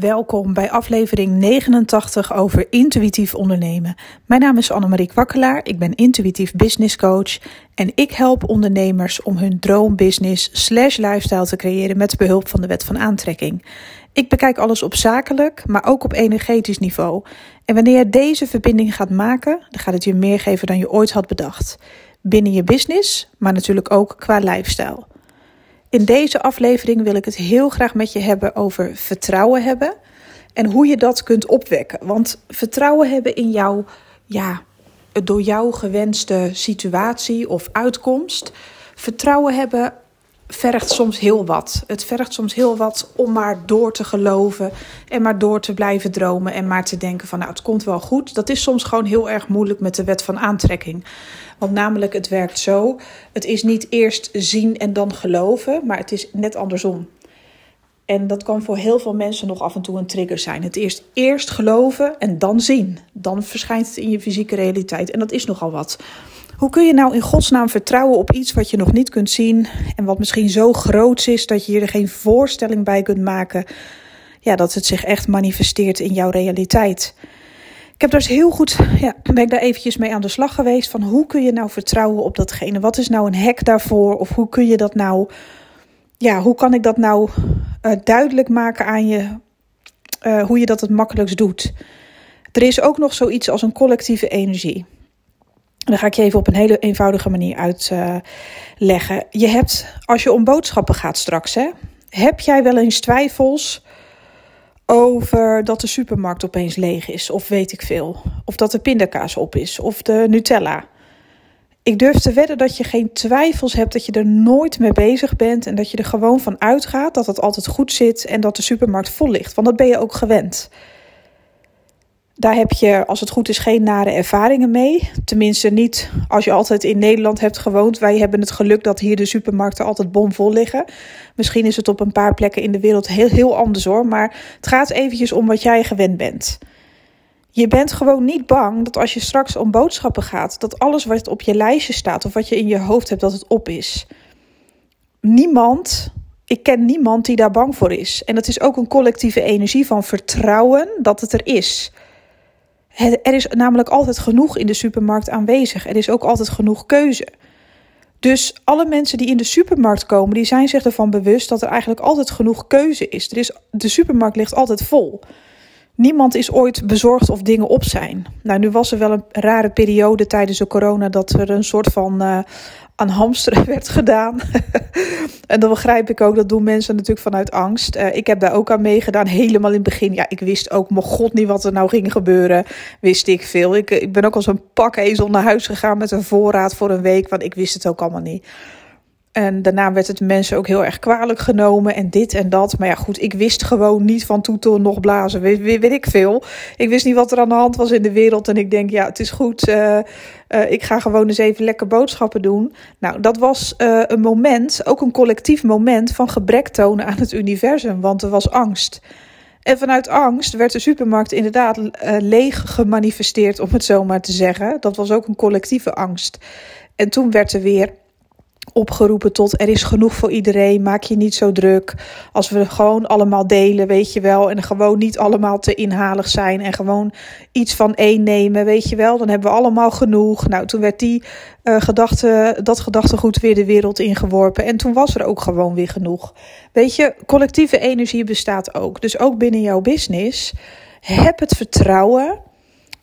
Welkom bij aflevering 89 over intuïtief ondernemen. Mijn naam is Annemarie Kwakkelaar, ik ben intuïtief business coach en ik help ondernemers om hun droombusiness slash lifestyle te creëren met behulp van de wet van aantrekking. Ik bekijk alles op zakelijk, maar ook op energetisch niveau. En wanneer je deze verbinding gaat maken, dan gaat het je meer geven dan je ooit had bedacht. Binnen je business, maar natuurlijk ook qua lifestyle. In deze aflevering wil ik het heel graag met je hebben over vertrouwen hebben en hoe je dat kunt opwekken. Want vertrouwen hebben in jouw, ja, door jou gewenste situatie of uitkomst. Vertrouwen hebben vergt soms heel wat. Het vergt soms heel wat om maar door te geloven en maar door te blijven dromen en maar te denken van nou het komt wel goed. Dat is soms gewoon heel erg moeilijk met de wet van aantrekking. Want namelijk het werkt zo, het is niet eerst zien en dan geloven, maar het is net andersom. En dat kan voor heel veel mensen nog af en toe een trigger zijn. Het eerst, eerst geloven en dan zien. Dan verschijnt het in je fysieke realiteit. En dat is nogal wat. Hoe kun je nou in godsnaam vertrouwen op iets wat je nog niet kunt zien en wat misschien zo groot is dat je er geen voorstelling bij kunt maken, ja, dat het zich echt manifesteert in jouw realiteit? Ik heb dus heel goed, ja, ben ik daar eventjes mee aan de slag geweest van hoe kun je nou vertrouwen op datgene? Wat is nou een hek daarvoor? Of hoe kun je dat nou, ja, hoe kan ik dat nou uh, duidelijk maken aan je, uh, hoe je dat het makkelijkst doet? Er is ook nog zoiets als een collectieve energie. Dan ga ik je even op een hele eenvoudige manier uitleggen. Uh, je hebt, als je om boodschappen gaat straks, hè, heb jij wel eens twijfels over dat de supermarkt opeens leeg is, of weet ik veel. Of dat de pindakaas op is, of de Nutella. Ik durf te wedden dat je geen twijfels hebt, dat je er nooit mee bezig bent en dat je er gewoon van uitgaat dat het altijd goed zit en dat de supermarkt vol ligt. Want dat ben je ook gewend. Daar heb je, als het goed is, geen nare ervaringen mee. Tenminste, niet als je altijd in Nederland hebt gewoond. Wij hebben het geluk dat hier de supermarkten altijd bomvol liggen. Misschien is het op een paar plekken in de wereld heel, heel anders hoor. Maar het gaat eventjes om wat jij gewend bent. Je bent gewoon niet bang dat als je straks om boodschappen gaat, dat alles wat op je lijstje staat of wat je in je hoofd hebt, dat het op is. Niemand, ik ken niemand die daar bang voor is. En dat is ook een collectieve energie van vertrouwen dat het er is. Er is namelijk altijd genoeg in de supermarkt aanwezig. Er is ook altijd genoeg keuze. Dus alle mensen die in de supermarkt komen, die zijn zich ervan bewust dat er eigenlijk altijd genoeg keuze is. Er is de supermarkt ligt altijd vol. Niemand is ooit bezorgd of dingen op zijn. Nou, nu was er wel een rare periode tijdens de corona dat er een soort van uh, aan hamsteren werd gedaan. en dan begrijp ik ook, dat doen mensen natuurlijk vanuit angst. Uh, ik heb daar ook aan meegedaan, helemaal in het begin. Ja, ik wist ook, mijn god, niet wat er nou ging gebeuren. Wist ik veel. Ik, ik ben ook als een pakezel naar huis gegaan met een voorraad voor een week, want ik wist het ook allemaal niet. En daarna werd het mensen ook heel erg kwalijk genomen en dit en dat. Maar ja, goed, ik wist gewoon niet van toetel nog blazen. Weet, ik veel. Ik wist niet wat er aan de hand was in de wereld. En ik denk, ja, het is goed. Uh, uh, ik ga gewoon eens even lekker boodschappen doen. Nou, dat was uh, een moment, ook een collectief moment van gebrek tonen aan het universum. Want er was angst. En vanuit angst werd de supermarkt inderdaad leeg gemanifesteerd, om het zo maar te zeggen. Dat was ook een collectieve angst. En toen werd er weer opgeroepen tot er is genoeg voor iedereen, maak je niet zo druk. Als we gewoon allemaal delen, weet je wel, en gewoon niet allemaal te inhalig zijn en gewoon iets van één nemen, weet je wel, dan hebben we allemaal genoeg. Nou, toen werd die uh, gedachte, dat gedachtegoed weer de wereld ingeworpen en toen was er ook gewoon weer genoeg. Weet je, collectieve energie bestaat ook. Dus ook binnen jouw business, heb het vertrouwen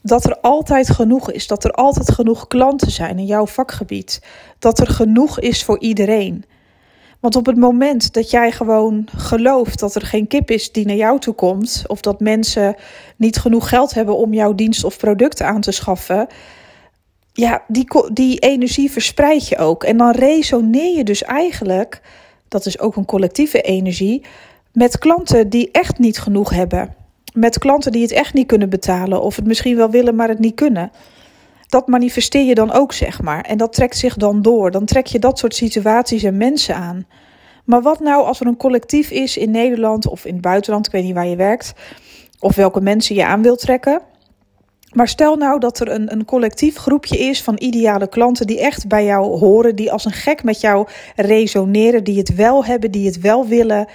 dat er altijd genoeg is, dat er altijd genoeg klanten zijn in jouw vakgebied, dat er genoeg is voor iedereen. Want op het moment dat jij gewoon gelooft dat er geen kip is die naar jou toe komt, of dat mensen niet genoeg geld hebben om jouw dienst of product aan te schaffen, ja, die, die energie verspreid je ook. En dan resoneer je dus eigenlijk, dat is ook een collectieve energie, met klanten die echt niet genoeg hebben met klanten die het echt niet kunnen betalen of het misschien wel willen, maar het niet kunnen. Dat manifesteer je dan ook, zeg maar. En dat trekt zich dan door. Dan trek je dat soort situaties en mensen aan. Maar wat nou als er een collectief is in Nederland of in het buitenland, ik weet niet waar je werkt, of welke mensen je aan wilt trekken. Maar stel nou dat er een, een collectief groepje is van ideale klanten die echt bij jou horen, die als een gek met jou resoneren, die het wel hebben, die het wel willen.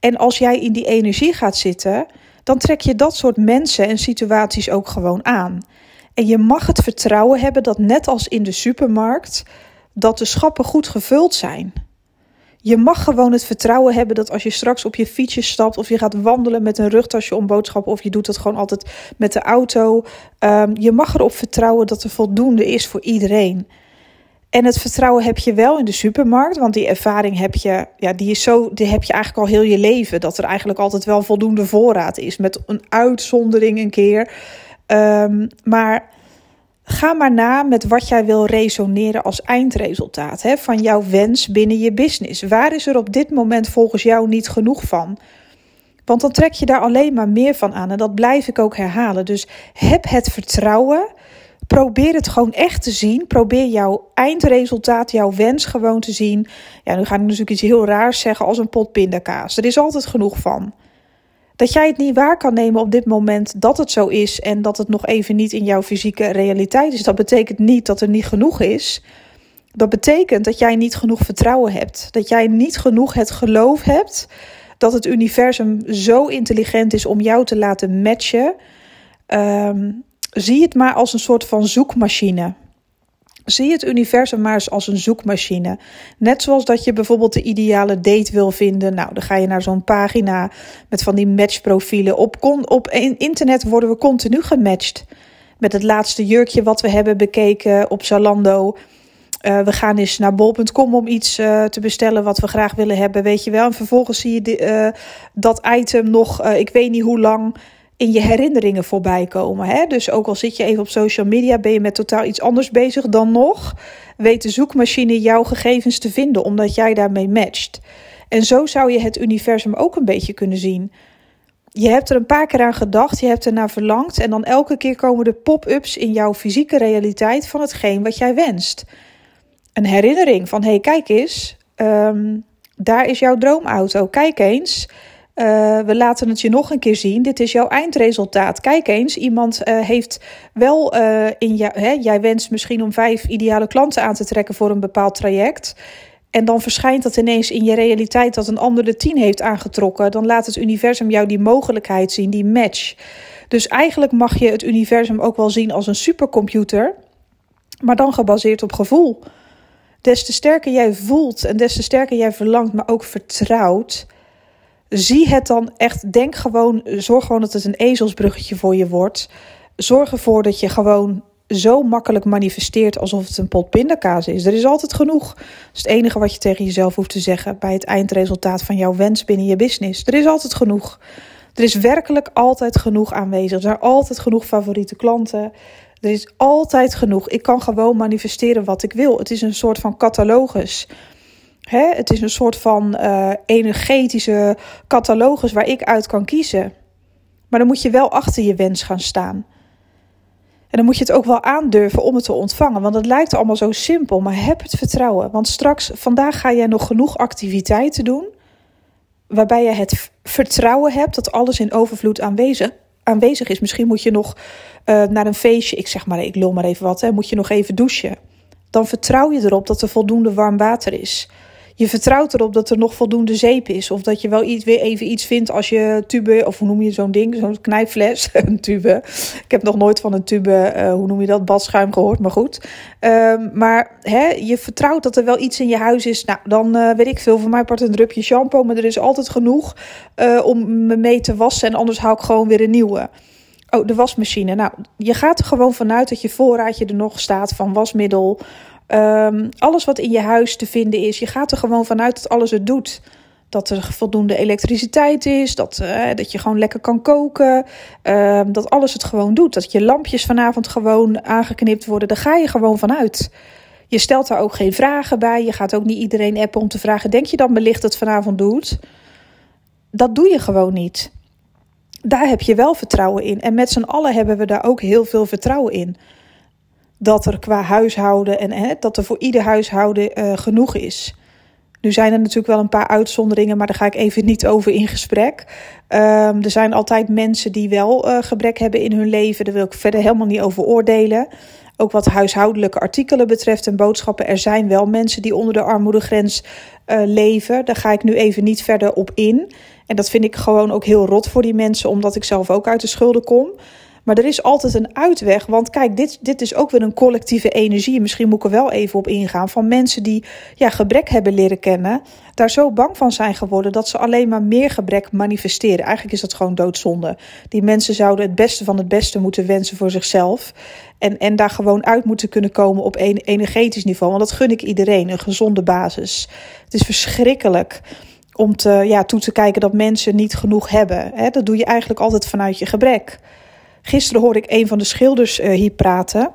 En als jij in die energie gaat zitten, dan trek je dat soort mensen en situaties ook gewoon aan. En je mag het vertrouwen hebben dat net als in de supermarkt, dat de schappen goed gevuld zijn. Je mag gewoon het vertrouwen hebben dat als je straks op je fietsje stapt of je gaat wandelen met een rugtasje om boodschappen of je doet het gewoon altijd met de auto. Um, je mag erop vertrouwen dat er voldoende is voor iedereen. En het vertrouwen heb je wel in de supermarkt, want die ervaring heb je, ja, die is zo, die heb je eigenlijk al heel je leven. Dat er eigenlijk altijd wel voldoende voorraad is, met een uitzondering een keer. Um, maar Ga maar na met wat jij wil resoneren als eindresultaat hè, van jouw wens binnen je business. Waar is er op dit moment volgens jou niet genoeg van? Want dan trek je daar alleen maar meer van aan. En dat blijf ik ook herhalen. Dus heb het vertrouwen. Probeer het gewoon echt te zien. Probeer jouw eindresultaat, jouw wens gewoon te zien. Ja, nu ga ik natuurlijk iets heel raars zeggen als een pot pindakaas. Er is altijd genoeg van. Dat jij het niet waar kan nemen op dit moment dat het zo is en dat het nog even niet in jouw fysieke realiteit is. Dat betekent niet dat er niet genoeg is. Dat betekent dat jij niet genoeg vertrouwen hebt. Dat jij niet genoeg het geloof hebt dat het universum zo intelligent is om jou te laten matchen. Um, zie het maar als een soort van zoekmachine. Zie het universum maar eens als een zoekmachine. Net zoals dat je bijvoorbeeld de ideale date wil vinden. Nou, dan ga je naar zo'n pagina met van die matchprofielen. Op, op internet worden we continu gematcht. Met het laatste jurkje wat we hebben bekeken op Zalando. Uh, we gaan eens naar bol.com om iets uh, te bestellen wat we graag willen hebben, weet je wel. En vervolgens zie je uh, dat item nog, ik weet niet hoe lang in je herinneringen voorbij komen. Hè? Dus ook al zit je even op social media, ben je met totaal iets anders bezig dan nog. Weet de zoekmachine jouw gegevens te vinden, omdat jij daarmee matcht. En zo zou je het universum ook een beetje kunnen zien. Je hebt er een paar keer aan gedacht, je hebt er naar verlangd en dan elke keer komen de pop-ups in jouw fysieke realiteit van hetgeen wat jij wenst. Een herinnering van: hé, hey, kijk eens, um, daar is jouw droomauto. Kijk eens, uh, we laten het je nog een keer zien. Dit is jouw eindresultaat. Kijk eens, iemand uh, heeft wel uh, in jou. Hè, jij wenst misschien om vijf ideale klanten aan te trekken voor een bepaald traject. En dan verschijnt dat ineens in je realiteit dat een ander de tien heeft aangetrokken. Dan laat het universum jou die mogelijkheid zien, die match. Dus eigenlijk mag je het universum ook wel zien als een supercomputer, maar dan gebaseerd op gevoel. Des te sterker jij voelt en des te sterker jij verlangt, maar ook vertrouwt zie het dan echt. Denk gewoon, zorg gewoon dat het een ezelsbruggetje voor je wordt. Zorg ervoor dat je gewoon zo makkelijk manifesteert alsof het een pot pindakaas is. Er is altijd genoeg. Dat is het enige wat je tegen jezelf hoeft te zeggen bij het eindresultaat van jouw wens binnen je business. Er is altijd genoeg. Er is werkelijk altijd genoeg aanwezig. Er zijn altijd genoeg favoriete klanten. Er is altijd genoeg. Ik kan gewoon manifesteren wat ik wil. Het is een soort van catalogus. Hè? Het is een soort van uh, energetische catalogus waar ik uit kan kiezen. Maar dan moet je wel achter je wens gaan staan. En dan moet je het ook wel aandurven om het te ontvangen. Want het lijkt allemaal zo simpel, maar heb het vertrouwen. Want straks, vandaag ga jij nog genoeg activiteiten doen. Waarbij je het vertrouwen hebt dat alles in overvloed aanwezig, aanwezig is. Misschien moet je nog uh, naar een feestje, ik zeg maar, ik lul maar even wat, hè, moet je nog even douchen. Dan vertrouw je erop dat er voldoende warm water is je vertrouwt erop dat er nog voldoende zeep is. Of dat je wel iets, weer even iets vindt als je tube, of hoe noem je zo'n ding, zo'n knijpfles, een tube. Ik heb nog nooit van een tube, uh, hoe noem je dat, badschuim gehoord, maar goed. Um, maar hè, je vertrouwt dat er wel iets in je huis is. Nou, dan uh, weet ik veel, voor mij part een drupje shampoo, maar er is altijd genoeg uh, om me mee te wassen. En anders hou ik gewoon weer een nieuwe. Oh, de wasmachine. Nou, je gaat er gewoon vanuit dat je voorraadje er nog staat van wasmiddel, Um, alles wat in je huis te vinden is, je gaat er gewoon vanuit dat alles het doet. Dat er voldoende elektriciteit is, dat, uh, dat je gewoon lekker kan koken, uh, dat alles het gewoon doet. Dat je lampjes vanavond gewoon aangeknipt worden, daar ga je gewoon vanuit. Je stelt daar ook geen vragen bij, je gaat ook niet iedereen appen om te vragen: denk je dat mijn licht het vanavond doet? Dat doe je gewoon niet. Daar heb je wel vertrouwen in. En met z'n allen hebben we daar ook heel veel vertrouwen in dat er qua huishouden en hè, dat er voor ieder huishouden uh, genoeg is. Nu zijn er natuurlijk wel een paar uitzonderingen, maar daar ga ik even niet over in gesprek. Um, er zijn altijd mensen die wel uh, gebrek hebben in hun leven. Daar wil ik verder helemaal niet over oordelen. Ook wat huishoudelijke artikelen betreft en boodschappen. Er zijn wel mensen die onder de armoedegrens uh, leven. Daar ga ik nu even niet verder op in. En dat vind ik gewoon ook heel rot voor die mensen, omdat ik zelf ook uit de schulden kom. Maar er is altijd een uitweg. Want kijk, dit, dit is ook weer een collectieve energie. Misschien moet ik er wel even op ingaan. Van mensen die ja, gebrek hebben leren kennen. Daar zo bang van zijn geworden dat ze alleen maar meer gebrek manifesteren. Eigenlijk is dat gewoon doodzonde. Die mensen zouden het beste van het beste moeten wensen voor zichzelf. En, en daar gewoon uit moeten kunnen komen op een energetisch niveau. Want dat gun ik iedereen. Een gezonde basis. Het is verschrikkelijk om te, ja, toe te kijken dat mensen niet genoeg hebben. Dat doe je eigenlijk altijd vanuit je gebrek. Gisteren hoorde ik een van de schilders uh, hier praten.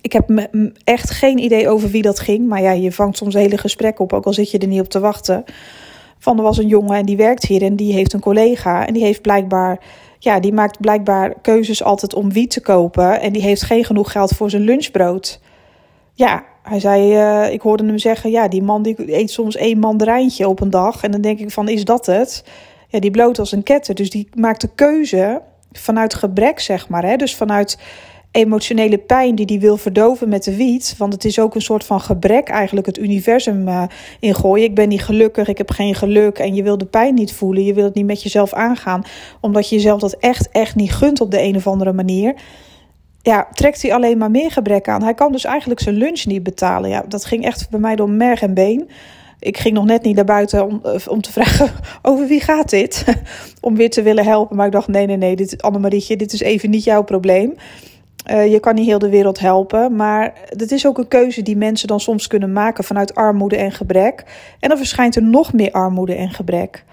Ik heb echt geen idee over wie dat ging. Maar ja, je vangt soms hele gesprekken op, ook al zit je er niet op te wachten. Van er was een jongen en die werkt hier en die heeft een collega. En die heeft blijkbaar, ja, die maakt blijkbaar keuzes altijd om wiet te kopen. En die heeft geen genoeg geld voor zijn lunchbrood. Ja, hij zei, uh, ik hoorde hem zeggen, ja, die man die eet soms één mandarijntje op een dag. En dan denk ik van, is dat het? Ja, die bloot als een ketter. Dus die maakt de keuze vanuit gebrek, zeg maar. Hè? Dus vanuit emotionele pijn die hij wil verdoven met de wiet. Want het is ook een soort van gebrek eigenlijk het universum uh, ingooien. Ik ben niet gelukkig, ik heb geen geluk en je wil de pijn niet voelen. Je wil het niet met jezelf aangaan, omdat je jezelf dat echt, echt niet gunt op de een of andere manier. Ja, trekt hij alleen maar meer gebrek aan. Hij kan dus eigenlijk zijn lunch niet betalen. Ja, dat ging echt bij mij door merg en been. Ik ging nog net niet naar buiten om, eh, om te vragen over wie gaat dit? om weer te willen helpen. Maar ik dacht, nee, nee, nee, dit, Annemarietje, dit is even niet jouw probleem. Uh, je kan niet heel de wereld helpen. Maar het is ook een keuze die mensen dan soms kunnen maken vanuit armoede en gebrek. En dan verschijnt er nog meer armoede en gebrek.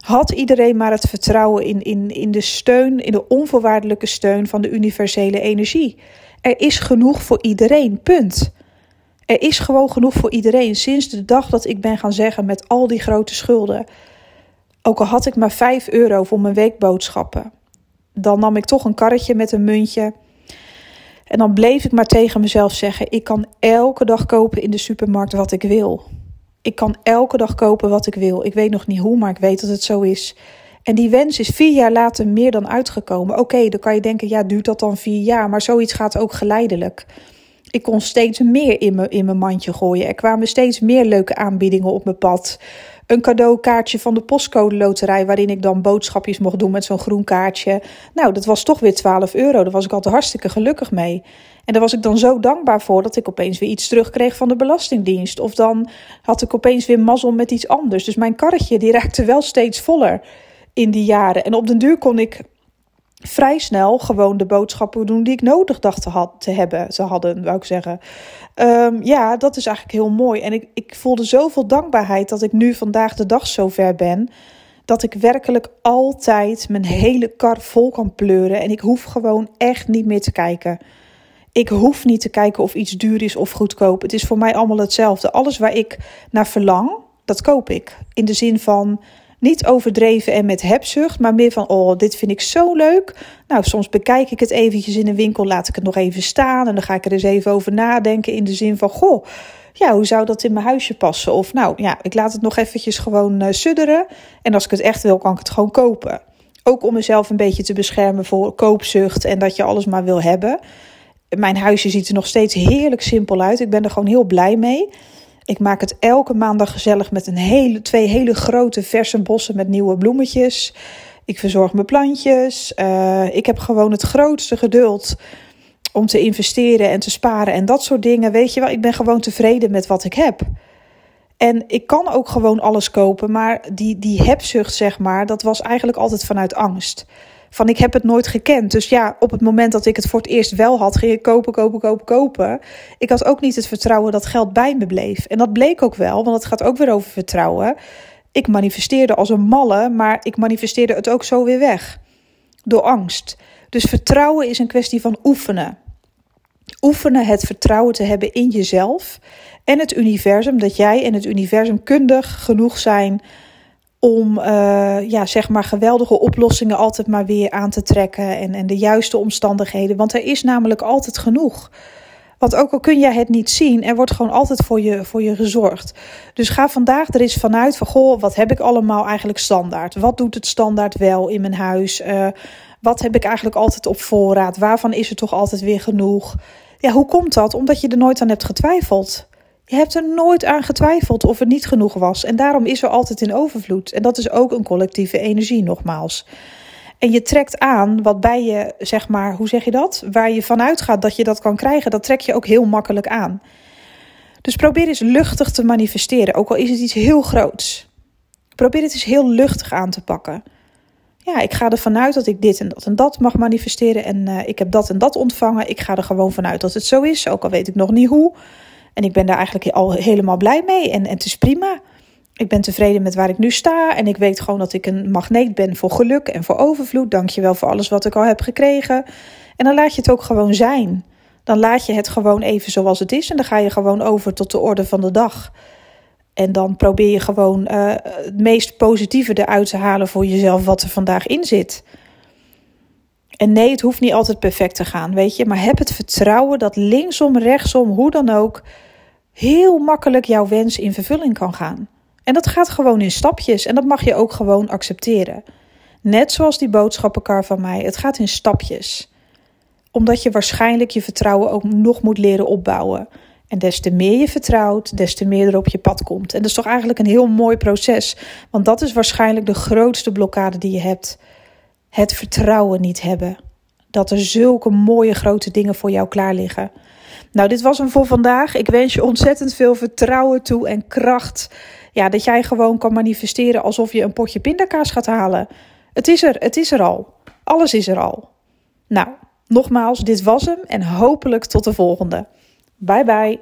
Had iedereen maar het vertrouwen in, in, in de steun, in de onvoorwaardelijke steun van de universele energie. Er is genoeg voor iedereen, punt. Er is gewoon genoeg voor iedereen sinds de dag dat ik ben gaan zeggen met al die grote schulden. Ook al had ik maar 5 euro voor mijn weekboodschappen. Dan nam ik toch een karretje met een muntje. En dan bleef ik maar tegen mezelf zeggen: ik kan elke dag kopen in de supermarkt wat ik wil. Ik kan elke dag kopen wat ik wil. Ik weet nog niet hoe, maar ik weet dat het zo is. En die wens is vier jaar later meer dan uitgekomen. Oké, dan kan je denken: ja, duurt dat dan vier jaar? Maar zoiets gaat ook geleidelijk ik kon steeds meer in mijn, in mijn mandje gooien. Er kwamen steeds meer leuke aanbiedingen op mijn pad. Een cadeaukaartje van de postcode loterij, waarin ik dan boodschapjes mocht doen met zo'n groen kaartje. Nou, dat was toch weer 12 euro. Daar was ik altijd hartstikke gelukkig mee. En daar was ik dan zo dankbaar voor dat ik opeens weer iets terugkreeg van de Belastingdienst. Of dan had ik opeens weer mazzel met iets anders. Dus mijn karretje die raakte wel steeds voller in die jaren. En op den duur kon ik vrij snel gewoon de boodschappen doen die ik nodig dacht te, had, te hebben. Ze hadden, wou ik zeggen. Um, ja, dat is eigenlijk heel mooi. En ik, ik voelde zoveel dankbaarheid dat ik nu vandaag de dag zo ver ben. Dat ik werkelijk altijd mijn hele kar vol kan pleuren. En ik hoef gewoon echt niet meer te kijken. Ik hoef niet te kijken of iets duur is of goedkoop. Het is voor mij allemaal hetzelfde. Alles waar ik naar verlang, dat koop ik. In de zin van niet overdreven en met hebzucht, maar meer van, oh, dit vind ik zo leuk. Nou, soms bekijk ik het eventjes in een winkel, laat ik het nog even staan en dan ga ik er eens even over nadenken in de zin van, goh, ja, hoe zou dat in mijn huisje passen? Of nou, ja, ik laat het nog eventjes gewoon uh, sudderen en als ik het echt wil, kan ik het gewoon kopen. Ook om mezelf een beetje te beschermen voor koopzucht en dat je alles maar wil hebben. Mijn huisje ziet er nog steeds heerlijk simpel uit. Ik ben er gewoon heel blij mee. Ik maak het elke maandag gezellig met een hele, twee hele grote verse bossen met nieuwe bloemetjes. Ik verzorg mijn plantjes. Uh, ik heb gewoon het grootste geduld om te investeren en te sparen en dat soort dingen. Weet je wel, ik ben gewoon tevreden met wat ik heb. En ik kan ook gewoon alles kopen, maar die, die hebzucht, zeg maar, dat was eigenlijk altijd vanuit angst van ik heb het nooit gekend. Dus ja, op het moment dat ik het voor het eerst wel had, ging ik kopen, kopen, kopen, kopen. Ik had ook niet het vertrouwen dat geld bij me bleef. En dat bleek ook wel, want het gaat ook weer over vertrouwen. Ik manifesteerde als een malle, maar ik manifesteerde het ook zo weer weg. Door angst. Dus vertrouwen is een kwestie van oefenen. Oefenen het vertrouwen te hebben in jezelf en het universum. Dat jij en het universum kundig genoeg zijn om uh, ja, zeg maar geweldige oplossingen altijd maar weer aan te trekken en, en de juiste omstandigheden. Want er is namelijk altijd genoeg. Want ook al kun jij het niet zien, er wordt gewoon altijd voor je, voor je gezorgd. Dus ga vandaag er eens vanuit van, goh, wat heb ik allemaal eigenlijk standaard? Wat doet het standaard wel in mijn huis? Uh, wat heb ik eigenlijk altijd op voorraad? Waarvan is er toch altijd weer genoeg? Ja, hoe komt dat? Omdat je er nooit aan hebt getwijfeld. Je hebt er nooit aan getwijfeld of het niet genoeg was. En daarom is er altijd in overvloed. En dat is ook een collectieve energie, nogmaals. En je trekt aan wat bij je, zeg maar, hoe zeg je dat? Waar je vanuit gaat dat je dat kan krijgen, dat trek je ook heel makkelijk aan. Dus probeer eens luchtig te manifesteren, ook al is het iets heel groots. Probeer het eens heel luchtig aan te pakken. Ja, ik ga ervan uit dat ik dit en dat en dat mag manifesteren. En uh, ik heb dat en dat ontvangen. Ik ga er gewoon vanuit dat het zo is, ook al weet ik nog niet hoe. En ik ben daar eigenlijk al helemaal blij mee en, het is prima. Ik ben tevreden met waar ik nu sta en ik weet gewoon dat ik een magneet ben voor geluk en voor overvloed. Dank je wel voor alles wat ik al heb gekregen. En dan laat je het ook gewoon zijn. Dan laat je het gewoon even zoals het is en dan ga je gewoon over tot de orde van de dag. En dan probeer je gewoon uh, het meest positieve eruit te halen voor jezelf wat er vandaag in zit. En nee, het hoeft niet altijd perfect te gaan, weet je. Maar heb het vertrouwen dat linksom, rechtsom, hoe dan ook, heel makkelijk jouw wens in vervulling kan gaan. En dat gaat gewoon in stapjes en dat mag je ook gewoon accepteren. Net zoals die boodschappenkar van mij, het gaat in stapjes. Omdat je waarschijnlijk je vertrouwen ook nog moet leren opbouwen. En des te meer je vertrouwt, des te meer er op je pad komt. En dat is toch eigenlijk een heel mooi proces. Want dat is waarschijnlijk de grootste blokkade die je hebt. Het vertrouwen niet hebben. Dat er zulke mooie grote dingen voor jou klaar liggen. Nou, dit was hem voor vandaag. Ik wens je ontzettend veel vertrouwen toe en kracht. Ja, dat jij gewoon kan manifesteren alsof je een potje pindakaas gaat halen. Het is er, het is er al. Alles is er al. Nou, nogmaals, dit was hem en hopelijk tot de volgende. Bye bye.